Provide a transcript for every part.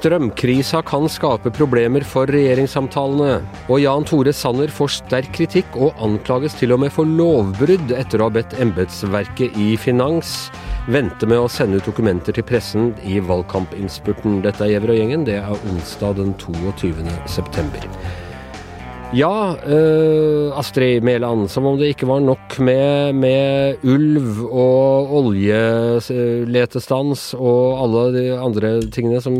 Strømkrisa kan skape problemer for regjeringssamtalene. Og Jan Tore Sanner får sterk kritikk og anklages til og med for lovbrudd etter å ha bedt embetsverket i finans vente med å sende ut dokumenter til pressen i valgkampinnspurten. Dette er Gjever og gjengen. Det er onsdag den 22. september. Ja, uh, Astrid Mæland, som om det ikke var nok med, med ulv og oljeletestans og alle de andre tingene som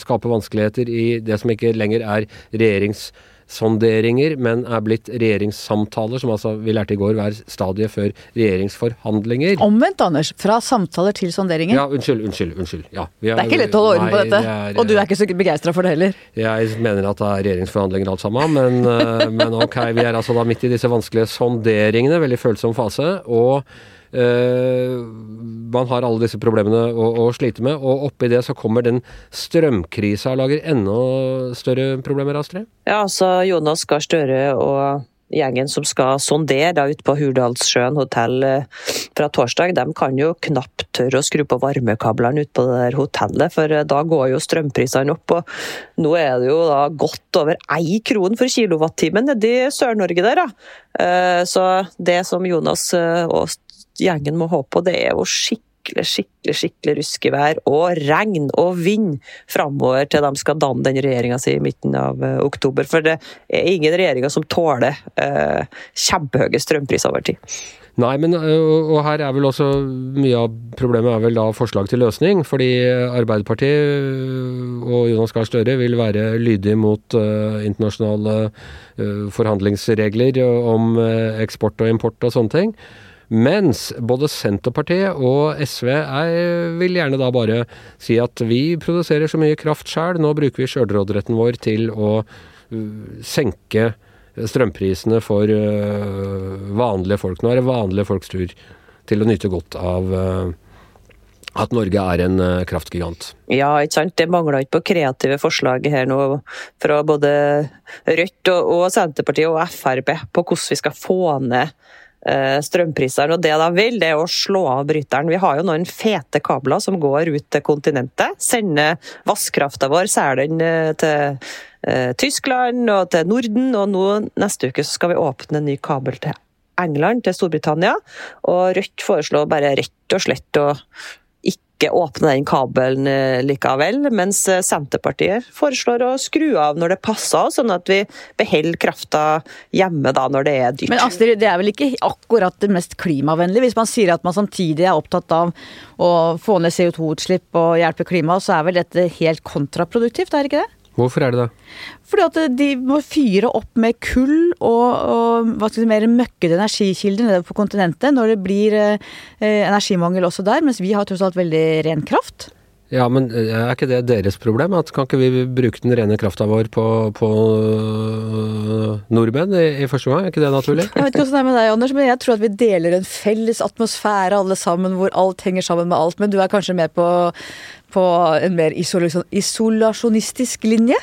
skaper vanskeligheter i det som ikke lenger er regjerings sonderinger, men er blitt regjeringssamtaler, som altså vi lærte i går var stadie før regjeringsforhandlinger. Omvendt, Anders. Fra samtaler til sonderinger. Ja, unnskyld, unnskyld. unnskyld. Ja, er, det er ikke lett å holde orden på dette. Det er, og du er ikke så begeistra for det heller? Jeg mener at det er regjeringsforhandlinger alt sammen, men, eh, men ok, vi er altså da midt i disse vanskelige sonderingene, veldig følsom fase. og man har alle disse problemene å, å, slite med, og oppi det så kommer den strømkrisa og lager enda større problemer, Astrid? Ja, altså Jonas Gahr Støre og gjengen som skal sondere da ute på Hurdalssjøen hotell eh, fra torsdag, de kan jo knapt tørre å skru på varmekablene ute på det der hotellet, for eh, da går jo strømprisene opp. og Nå er det jo da godt over ei kron for kilowattimen nedi Sør-Norge der, da. Så det som Jonas og gjengen må håpe på, det er jo skikkelig, skikkelig skikkelig ruskevær og regn og vind framover til de skal danne den regjeringa si i midten av uh, oktober. For det er ingen regjeringer som tåler uh, kjempehøye strømpriser over tid. Nei, men og her er vel også mye av problemet er vel da forslag til løsning. Fordi Arbeiderpartiet og Jonas Gahr Støre vil være lydige mot uh, internasjonale uh, forhandlingsregler om uh, eksport og import og sånne ting. Mens både Senterpartiet og SV er, vil gjerne da bare si at vi produserer så mye kraft sjøl, nå bruker vi sjølråderetten vår til å uh, senke strømprisene for uh, vanlige folk. Nå er det vanlige folks tur til å nyte godt av uh, at Norge er en kraftgigant. Ja, ikke sant. Det mangler ikke på kreative forslag her nå fra både Rødt og Senterpartiet og Frp på hvordan vi skal få ned strømprisene. Og det de vil, det er å slå av bryteren. Vi har jo noen fete kabler som går ut til kontinentet. Sender vannkrafta vår, særlig den eh, til eh, Tyskland og til Norden. Og nå neste uke skal vi åpne en ny kabel til England, til Storbritannia. Og Rødt foreslår bare rett og slett å ikke åpne den kabelen eh, likevel, mens eh, Senterpartiet foreslår å skru av når det passer, sånn at vi beholder krafta hjemme da når det er dyrt. Men Astrid, det er vel ikke akkurat det mest klimavennlige? Hvis man sier at man samtidig er opptatt av å få ned CO2-utslipp og hjelpe klimaet, så er vel dette helt kontraproduktivt, er det ikke det? Hvorfor er det det? Fordi at de må fyre opp med kull og, og hva skal si, mer møkkete energikilder nede på kontinentet når det blir eh, energimangel også der, mens vi har tross alt veldig ren kraft. Ja, men eh, er ikke det deres problem? At kan ikke vi bruke den rene krafta vår på, på øh, nordmenn i, i, første gang? Er ikke det naturlig? Jeg vet ikke hvordan det er med deg, Anders, men jeg tror at vi deler en felles atmosfære alle sammen, hvor alt henger sammen med alt. Men du er kanskje med på, på en mer isolasjonistisk linje?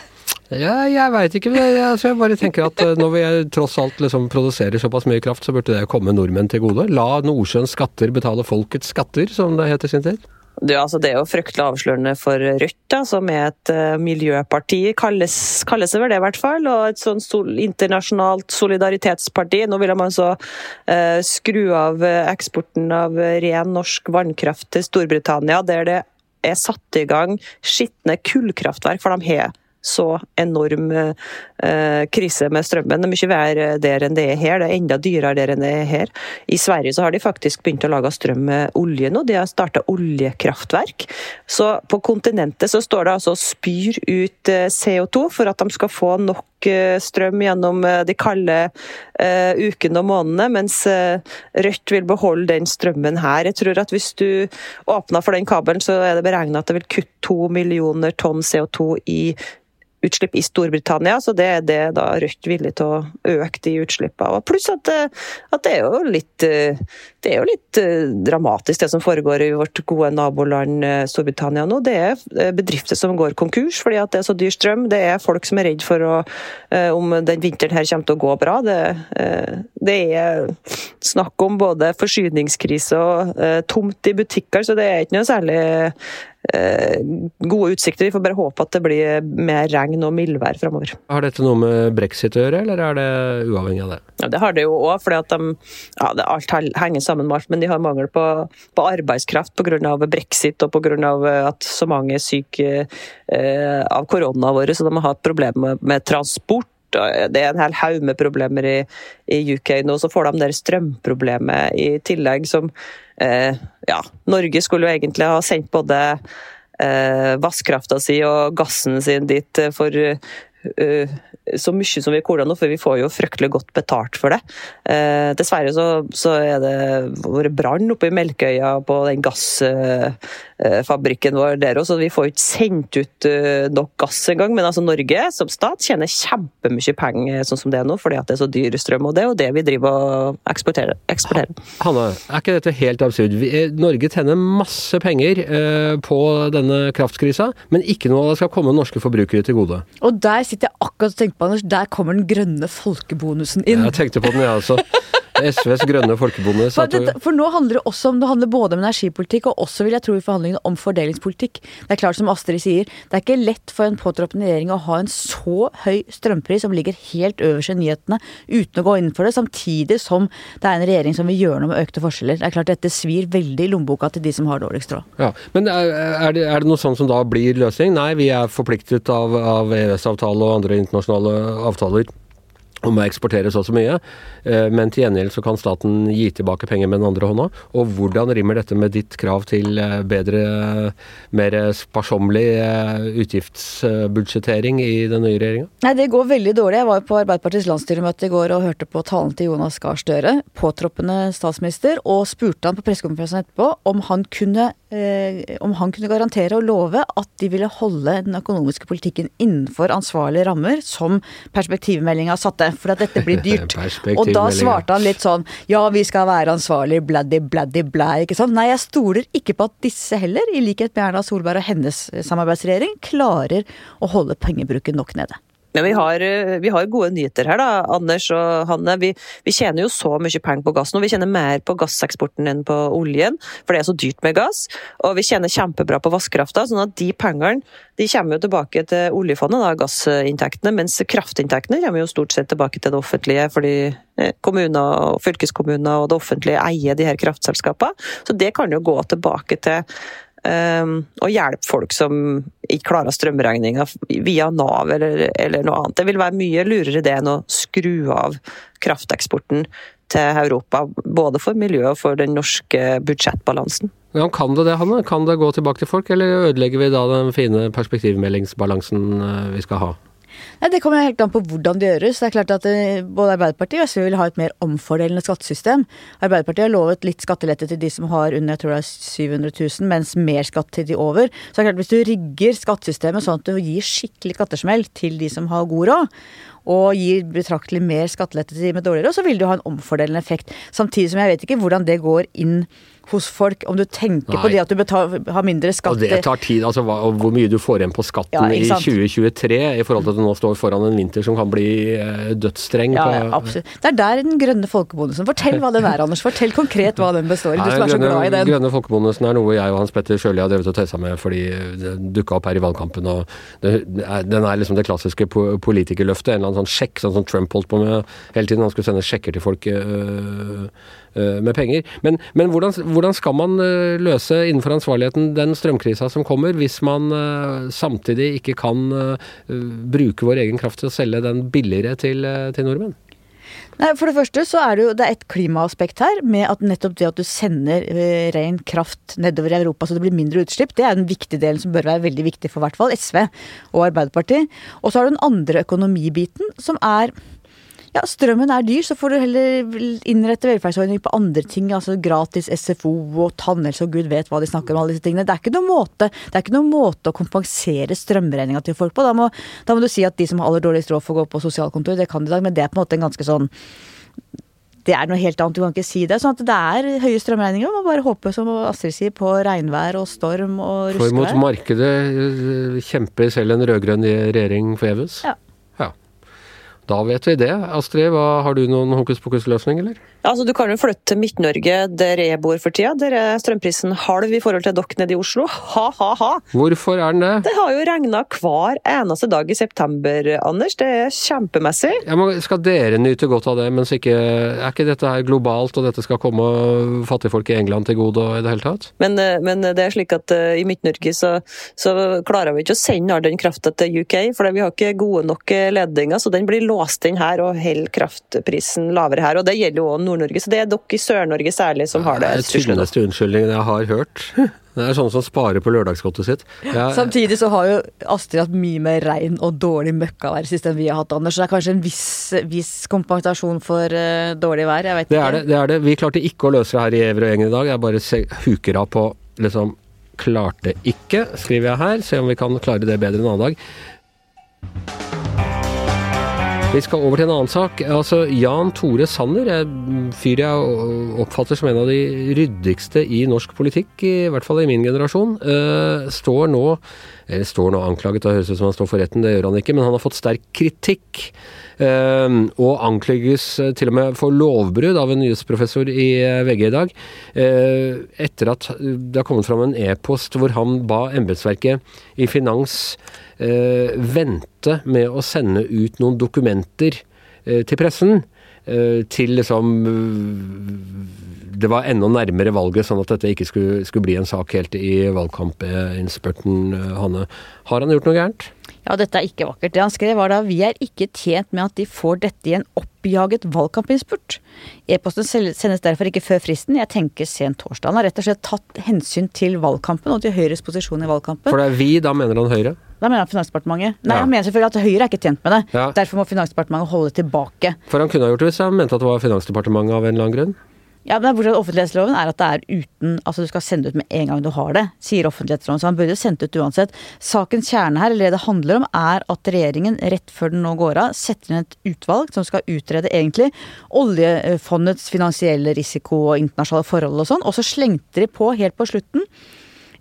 Ja, jeg veit ikke. Jeg, altså, jeg bare tenker at eh, når vi tross alt liksom produserer såpass mye kraft, så burde det komme nordmenn til gode. La Nordsjøens skatter betale folkets skatter, som det het i sin tid. Det, altså, det, er jo fryktelig avslørende for Rødt, da, som er et uh, miljøparti, kalles, kalles det vel det i hvert fall. Og et sånn sol, internasjonalt solidaritetsparti. Nå vil man altså uh, skru av eksporten av ren norsk vannkraft til Storbritannia, der det er satt i gang skitne kullkraftverk, for de har så enorm eh, krise med strømmen. Det er mye verre der enn det er her. Det er enda dyrere der enn det er her. I Sverige så har de faktisk begynt å lage strøm med olje nå. De har starta oljekraftverk. Så på kontinentet så står det altså spyr ut eh, CO2 for at de skal få nok eh, strøm gjennom eh, de kalde uh, ukene og månedene, mens Rødt vil beholde den strømmen her. Jeg tror at hvis du åpner for den kabelen, så er det beregna at det vil kutte to millioner tonn CO2 i utslipp i Storbritannia, så det er det da Rødt villig til å øke de utslippene. Pluss at, at, det er jo litt det er jo litt dramatisk det som foregår i vårt gode naboland Storbritannia nå. Det er bedrifter som går konkurs fordi at det er så dyr strøm. Det er folk som er redd for å, om den vinteren her kommer til å gå bra. Det, det er snakk om både forsyningskrise og tomt i butikker, så det er ikke noe særlig Eh, gode utsikter. Vi får bare håpe at det blir mer regn og mildvær framover. Har dette noe med brexit å gjøre, eller er det uavhengig av det? Ja, Det har det jo òg, for de, ja, alt henger sammen med alt. Men de har mangel på, på arbeidskraft pga. brexit og pga. at så mange er syke eh, av koronaen vår, så de har hatt problemer med transport det er en hel haug med problemer i, i, UK nå. Så får de der strømproblemet i tillegg som eh, Ja, Norge skulle jo egentlig ha sendt både eh, vannkrafta si og gassen sin dit for uh, så mye som vi koler nå, for vi får jo fryktelig godt betalt for det. Eh, dessverre så, så er det vært brann oppe i Melkøya på den gassfabrikken vår der òg, så vi får ikke sendt ut uh, nok gass engang. Men altså Norge som stat tjener kjempemye penger sånn som det er nå, fordi at det er så dyr strøm. Og det er jo det vi driver og eksporterer. eksporterer. Hanne, er ikke dette helt absurd? Vi, eh, Norge tjener masse penger eh, på denne kraftkrisa, men ikke noe av det skal komme norske forbrukere til gode. Og der sitter jeg akkurat og tenker på, Anders, der kommer den grønne folkebonusen inn. Jeg tenkte på den, jeg også. SVs grønne folkebonde For, det, for, nå handler det også om det handler både om energipolitikk og også vil jeg tro i forhandlingene om fordelingspolitikk. Det er klart som Astrid sier, det er ikke lett for en påtroppende regjering å ha en så høy strømpris som ligger helt øverst i nyhetene uten å gå inn for det, samtidig som det er en regjering som vil gjøre noe med økte forskjeller. Det er klart dette svir veldig i lommeboka til de som har dårligst råd. Ja, men er, er, det, er, det, noe sånt som da blir løsning? Nei, vi er forpliktet av, av EØS-avtale og andre internasjonale avtaler om å eksportere så og så mye, eh, men til gjengjeld så kan staten gi tilbake penger med den andre hånda. Og hvordan rimmer dette med ditt krav til eh, bedre, mer sparsommelig eh, utgiftsbudsjettering i den nye regjeringa? Nei, det går veldig dårlig. Jeg var på Arbeiderpartiets landsstyremøte i går og hørte på talen til Jonas Gahr Støre, påtroppende statsminister, og spurte han på pressekonferansen etterpå om han kunne om han kunne garantere og love at de ville holde den økonomiske politikken innenfor ansvarlige rammer som perspektivmeldinga satte for at dette blir dyrt. og da svarte han litt sånn ja, vi skal være ansvarlig, bladdy, bladdy, blæ, ikke sant. Nei, jeg stoler ikke på at disse heller, i likhet med Erna Solberg og hennes samarbeidsregjering, klarer å holde pengebruken nok nede. Men vi har, eh, vi har, gode nyheter her, da, Anders og Hanne. Vi, vi, tjener jo så mye penger på gass nå. Vi tjener mer på gasseksporten enn på oljen, for det er så dyrt med gass. Og vi tjener kjempebra på vannkrafta, sånn at de pengene de kommer jo tilbake til oljefondet, da, gassinntektene, mens kraftinntektene kommer jo stort sett tilbake til det offentlige, fordi eh, kommuner og fylkeskommuner og det offentlige eier de her kraftselskapene. Så det kan jo gå tilbake til Um, og hjelpe folk som ikke klarer strømregninga via Nav eller, eller, noe annet. Det vil være mye lurere det enn å skru av krafteksporten til Europa. Både for miljøet og for den norske budsjettbalansen. Ja, kan det det, Hanne? Kan det gå tilbake til folk, eller ødelegger vi da den fine perspektivmeldingsbalansen eh, vi skal ha? Nei, Det kommer helt an på hvordan det gjøres. Det er klart at eh, Både Arbeiderpartiet og SV vil ha et mer omfordelende skattesystem. Arbeiderpartiet har lovet litt skattelette til de som har under jeg tror det er 700 000, mens mer skatt til de over. Så det er klart Hvis du rigger skattesystemet sånn at du gir skikkelig skattesmell til de som har god råd, og gir betraktelig mer skattelette til de med dårligere og så vil det jo ha en omfordelende effekt. Samtidig som jeg vet ikke hvordan det går inn hos folk, om du tenker Nei. på det at du betaler, har mindre skatt Og det tar tid. altså hva, Hvor mye du får igjen på skatten ja, i 2023 i forhold til at du nå står foran en vinter som kan bli eh, dødsstreng. Ja, ja, absolutt. Det er der den grønne folkebonusen Fortell hva den er, Anders. Fortell konkret hva den består i. Du som er så glad i den. Den grønne folkebonusen er noe jeg og Hans Petter Sjøli har drevet og tøysa med fordi det dukka opp her i valgkampen. og det, Den er liksom det klassiske politikerløftet. En eller annen sånn sjekk, sånn som Trump holdt på med hele tiden. Han skulle sende sjekker til folk. Øh, øh, med penger. Men, men hvordan, hvordan, skal man eh, løse innenfor ansvarligheten den strømkrisa som kommer, hvis man øh, samtidig ikke kan bruke vår egen kraft til å selge den billigere til, til nordmenn? Nei, For det første så er det jo det er et klimaaspekt her, med at nettopp det at du sender uh, ren kraft nedover i Europa så det blir mindre utslipp, det er den viktige delen som bør være veldig viktig for hvert fall SV og Arbeiderpartiet. Og så har du den andre økonomibiten, som er Ja, strømmen er dyr, så får du heller innrette velferdsordninger på andre ting. Altså gratis SFO og tannhelse og gud vet hva de snakker om, alle disse tingene. Det er ikke noen måte, det er ikke noen måte å kompensere strømregninga til folk på. Da må, da må, du si at de som har aller dårligst råd får gå på sosialkontor, det kan de i dag, men det er på en måte en ganske sånn det er noe helt annet, du kan ikke si det. Sånn at det er høye strømregninger. Man må bare håpe, som Astrid sier, på regnvær og storm og ruskevær. For mot markedet eh, kjemper selv en rød-grønn regjering forgjeves? Ja. Da vet vi det. Astrid, hva, har du noen hokus pokus-løsning, eller? Altså, du kan jo flytte til Midt-Norge, der jeg bor for tida. Der er strømprisen halv i forhold til dere nede i Oslo. Ha-ha-ha! Hvorfor er den det? Det har jo regna hver eneste dag i september, Anders. Det er kjempemessig. Men Skal dere nyte godt av det, mens ikke Er ikke dette her globalt, og dette skal komme fattigfolk i England til gode i det hele tatt? Men, eh, men det er slik at uh, i Midt-Norge så, så, klarer vi ikke å sende all den krafta til UK, for vi har ikke gode nok ledninger, så den blir låst inn her og holder kraftprisen lavere her. og Det gjelder jo også Nord-Norge. Så det er dere i Sør-Norge særlig som har det. Det er den tynneste unnskyldningen jeg har hørt. Det er sånne som sparer på lørdagsgodtet sitt. Jeg, Samtidig så har jo Astrid hatt mye mer regn og dårlig møkkavær sist enn vi har hatt, Anders. Så det er kanskje en viss, viss kompensasjon for uh, dårlig vær. Jeg vet det ikke. Er det, det er det. Vi klarte ikke å løse det her i Everøy-gjengen i dag. Jeg bare se, huker av på liksom Klarte ikke, skriver jeg her. Se om vi kan klare det bedre en annen dag. Vi skal over til en annen sak. Altså, Jan Tore Sanner, en fyr jeg oppfatter som en av de ryddigste i norsk politikk, i hvert fall i min generasjon, uh, står nå står nå anklaget, det høres ut som han står for retten, det gjør han ikke, men han har fått sterk kritikk. Uh, og anklages uh, til og med for lovbrudd av en nyhetsprofessor i uh, VG i dag. etter at det har kommet fram en e-post hvor han ba embetsverket i Finans eh, vente med å sende ut noen dokumenter eh, til pressen. Eh, til liksom Det var enda nærmere valget, sånn at dette ikke skulle, skulle bli en sak helt i valgkampinnspurten, eh, Hanne. Har han gjort noe gærent? Ja, dette er ikke vakkert. Det han skrev var da vi er ikke tjent med at de får dette i en oppjaget valgkampinnspurt. E-posten sendes derfor ikke før fristen, jeg tenker sent torsdag. Han har rett og slett tatt hensyn til valgkampen og til Høyres posisjon i valgkampen. For det er vi, da mener han Høyre? Da mener han Finansdepartementet. Nei, ja. han mener selvfølgelig at Høyre er ikke tjent med det. Ja. Derfor må Finansdepartementet holde tilbake. For han kunne ha gjort det hvis han mente at det var Finansdepartementet av en eller annen grunn? Ja, men bortsett Offentlighetsloven er at det er uten Altså du skal sende ut med en gang du har det, sier offentlighetsloven. Så han burde sendt ut uansett. Sakens kjerne her, eller det det handler om, er at regjeringen rett før den nå går av, setter inn et utvalg som skal utrede egentlig oljefondets finansielle risiko og internasjonale forhold og sånn, og så slengte de på helt på slutten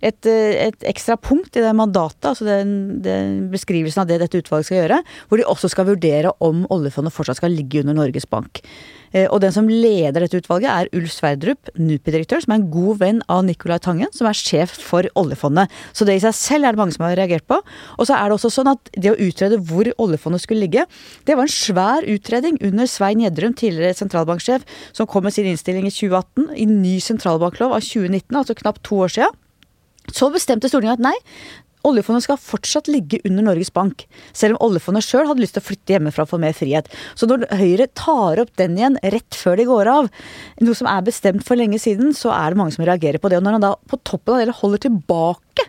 et, eh, et, ekstra punkt i det mandatet, altså den, den, beskrivelsen av det dette utvalget skal gjøre, hvor de også skal vurdere om oljefondet fortsatt skal ligge under Norges Bank. Eh, og den som leder dette utvalget, er Ulf Sverdrup, NUPI-direktør, som er en god venn av Nicolai Tangen, som er sjef for oljefondet. Så det i seg selv er det mange som har reagert på. Og så er det også sånn at det å utrede hvor oljefondet skulle ligge, det var en svær utredning under Svein Gjedrum, tidligere sentralbanksjef, som kom med sin innstilling i 2018 i ny sentralbanklov av 2019, altså knapt to år siden. Så bestemte Stortinget at nei, oljefondet skal fortsatt ligge under Norges Bank. Selv om oljefondet sjøl hadde lyst til å flytte hjemmefra for mer frihet. Så når Høyre tar opp den igjen rett før de går av, noe som er bestemt for lenge siden, så er det mange som reagerer på det. Og når han da på toppen av det holder tilbake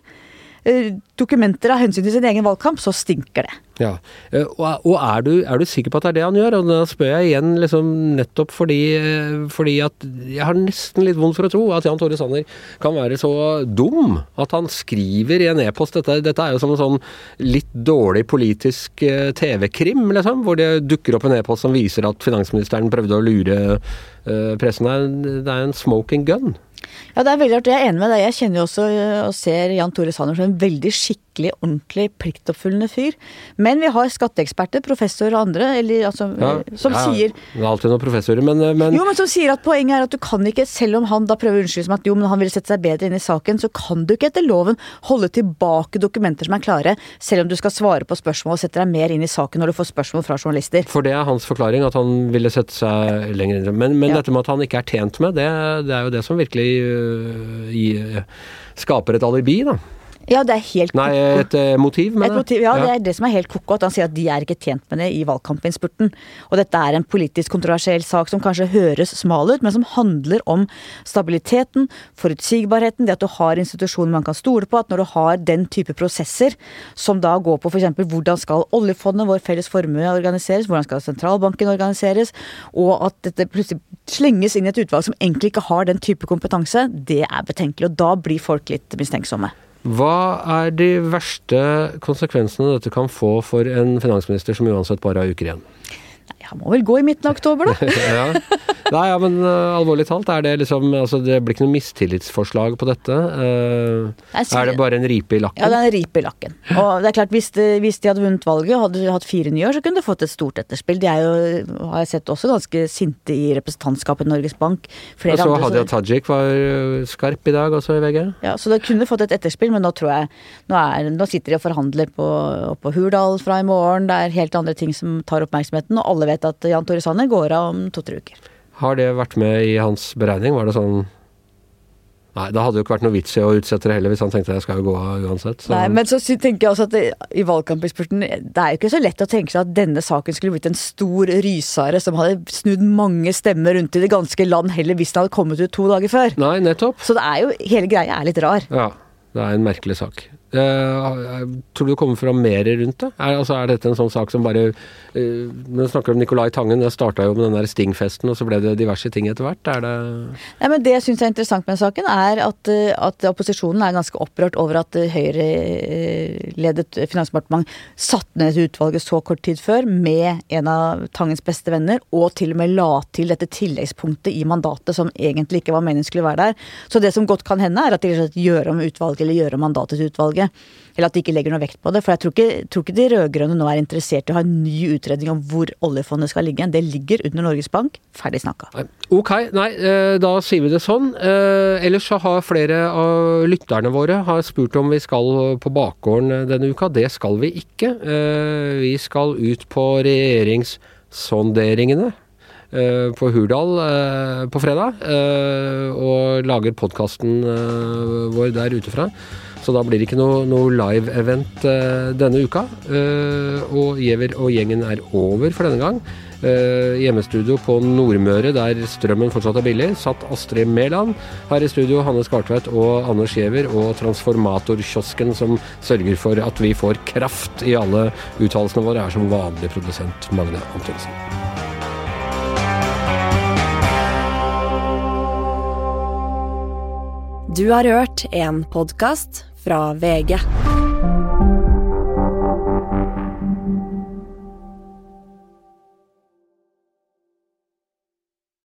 dokumenter av hensyn til sin egen valgkamp, så stinker det. Ja, eh, Og er du, er du, sikker på at det er det han gjør? Og da spør jeg igjen liksom nettopp fordi, eh, fordi at jeg har nesten litt vondt for å tro at Jan Tore Sanner kan være så dum at han skriver i en e-post dette, dette, er jo som en sånn litt dårlig politisk eh, TV-krim, liksom, hvor det dukker opp en e-post som viser at finansministeren prøvde å lure pressen. Det er en smoking gun. Ja, det er veldig rart. Jeg er enig med deg. Jeg kjenner jo også og ser Jan Tore Sanner som en veldig skikkelig, ordentlig, pliktoppfyllende fyr. Men vi har skatteeksperter, professorer og andre, eller, altså, ja, som ja, sier Det er alltid noen professorer, men, men, Jo, men som sier at poenget er at du kan ikke, selv om han da prøver å unnskylde som at jo, men han vil sette seg bedre inn i saken, så kan du ikke etter loven holde tilbake dokumenter som er klare, selv om du skal svare på spørsmål og sette deg mer inn i saken når du får spørsmål fra journalister. For det er hans forklaring, at han ville sette seg lenger inn. Men, men ja. dette med at han ikke er tjent med, det, det er jo det som virkelig uh, skaper et alibi, da. Ja, det er helt Nei, et eh, motiv, Et mener motiv, ja, det er det som er helt ko-ko. At han sier at de er ikke tjent med det i valgkampinnspurten. Og dette er en politisk kontroversiell sak som kanskje høres smal ut, men som handler om stabiliteten, forutsigbarheten, det at du har institusjoner man kan stole på. At når du har den type prosesser som da går på f.eks. hvordan skal oljefondet, vår felles formue, organiseres, hvordan skal sentralbanken organiseres, og at dette plutselig slenges inn i et utvalg som egentlig ikke har den type kompetanse, det er betenkelig. Og da blir folk litt mistenksomme. Hva er de verste konsekvensene dette kan få for en finansminister som uansett bare har uker igjen? Nei, Han må vel gå i midten av oktober, da. ja. Nei, ja, men uh, alvorlig talt, er det liksom Altså, det blir ikke noe mistillitsforslag på dette. Uh, Nei, så- er det bare en ripe i lakken? Ja, det er en ripe i lakken. Og det er klart, hvis de, hvis de hadde vunnet valget og hadde hatt fire nye år, så kunne de fått et stort etterspill. De er jo, har jeg sett, også ganske sinte i representantskapet i Norges Bank. Flere Jeg så andre, Hadia Tajik var uh, skarp i dag også i VG. ja, så de kunne fått et etterspill, men nå tror jeg Nå, er, nå sitter de og forhandler på, på Hurdal fra i morgen. Det er helt andre ting som tar oppmerksomheten, og alle vet at Jan Tore Sanner går av om to-tre uker. Har det vært med i hans beregning? Var det sånn Nei, det hadde jo ikke vært noe vits i å utsette det heller, hvis han tenkte jeg skal jo gå av uansett. Så. Nei, men så tenker jeg også at det, i valgkampinnspurten Det er jo ikke så lett å tenke seg at denne saken skulle blitt en stor rysare som hadde snudd mange stemmer rundt i det ganske land, heller hvis den hadde kommet ut to dager før. Nei, nettopp. Så det er jo, hele greia er litt rar. Ja, det er en merkelig sak. Eh, tror du det kommer fram mer rundt det? Er, altså, er dette en sånn sak som bare uh, Når du snakker om Nicolai Tangen, det starta jo med den der Sting-festen, og så ble det diverse ting etter hvert. Er det Nei, men Det jeg syns er interessant med saken, er at, eh, at opposisjonen er ganske opprørt over at eh, Høyre-ledet Finansdepartement satte ned dette utvalget så kort tid før med en av Tangens beste venner, og til og med la til dette tilleggspunktet i mandatet som egentlig ikke var meningen skulle være der. Så det som godt kan hende, er at de gjør om utvalget, eller gjør om mandatet til utvalget. Eller at de ikke legger noe vekt på det. For jeg tror ikke, tror ikke de rød-grønne nå er interessert i å ha en ny utredning om hvor oljefondet skal ligge. Det ligger under Norges Bank. Ferdig snakka. Ok, nei, eh, da sier vi det sånn. Eh, ellers så har flere av lytterne våre har spurt om vi skal på bakgården denne uka. Det skal vi ikke. Eh, vi skal ut på regjeringssonderingene. På Hurdal på fredag, og lager podkasten vår der ute fra. Så da blir det ikke noe, noe live-event eh, denne uka. Eh, og Giæver og gjengen er over for denne gang. Eh, hjemmestudio på Nordmøre, der strømmen fortsatt er billig, satt Astrid Mæland. Her i studio Hanne Skartveit og Anders Giæver, og Transformatorkiosken, som sørger for at vi får kraft i alle uttalelsene våre, er som vanlig produsent Magne Antonsen. Du har hørt en podkast fra VG.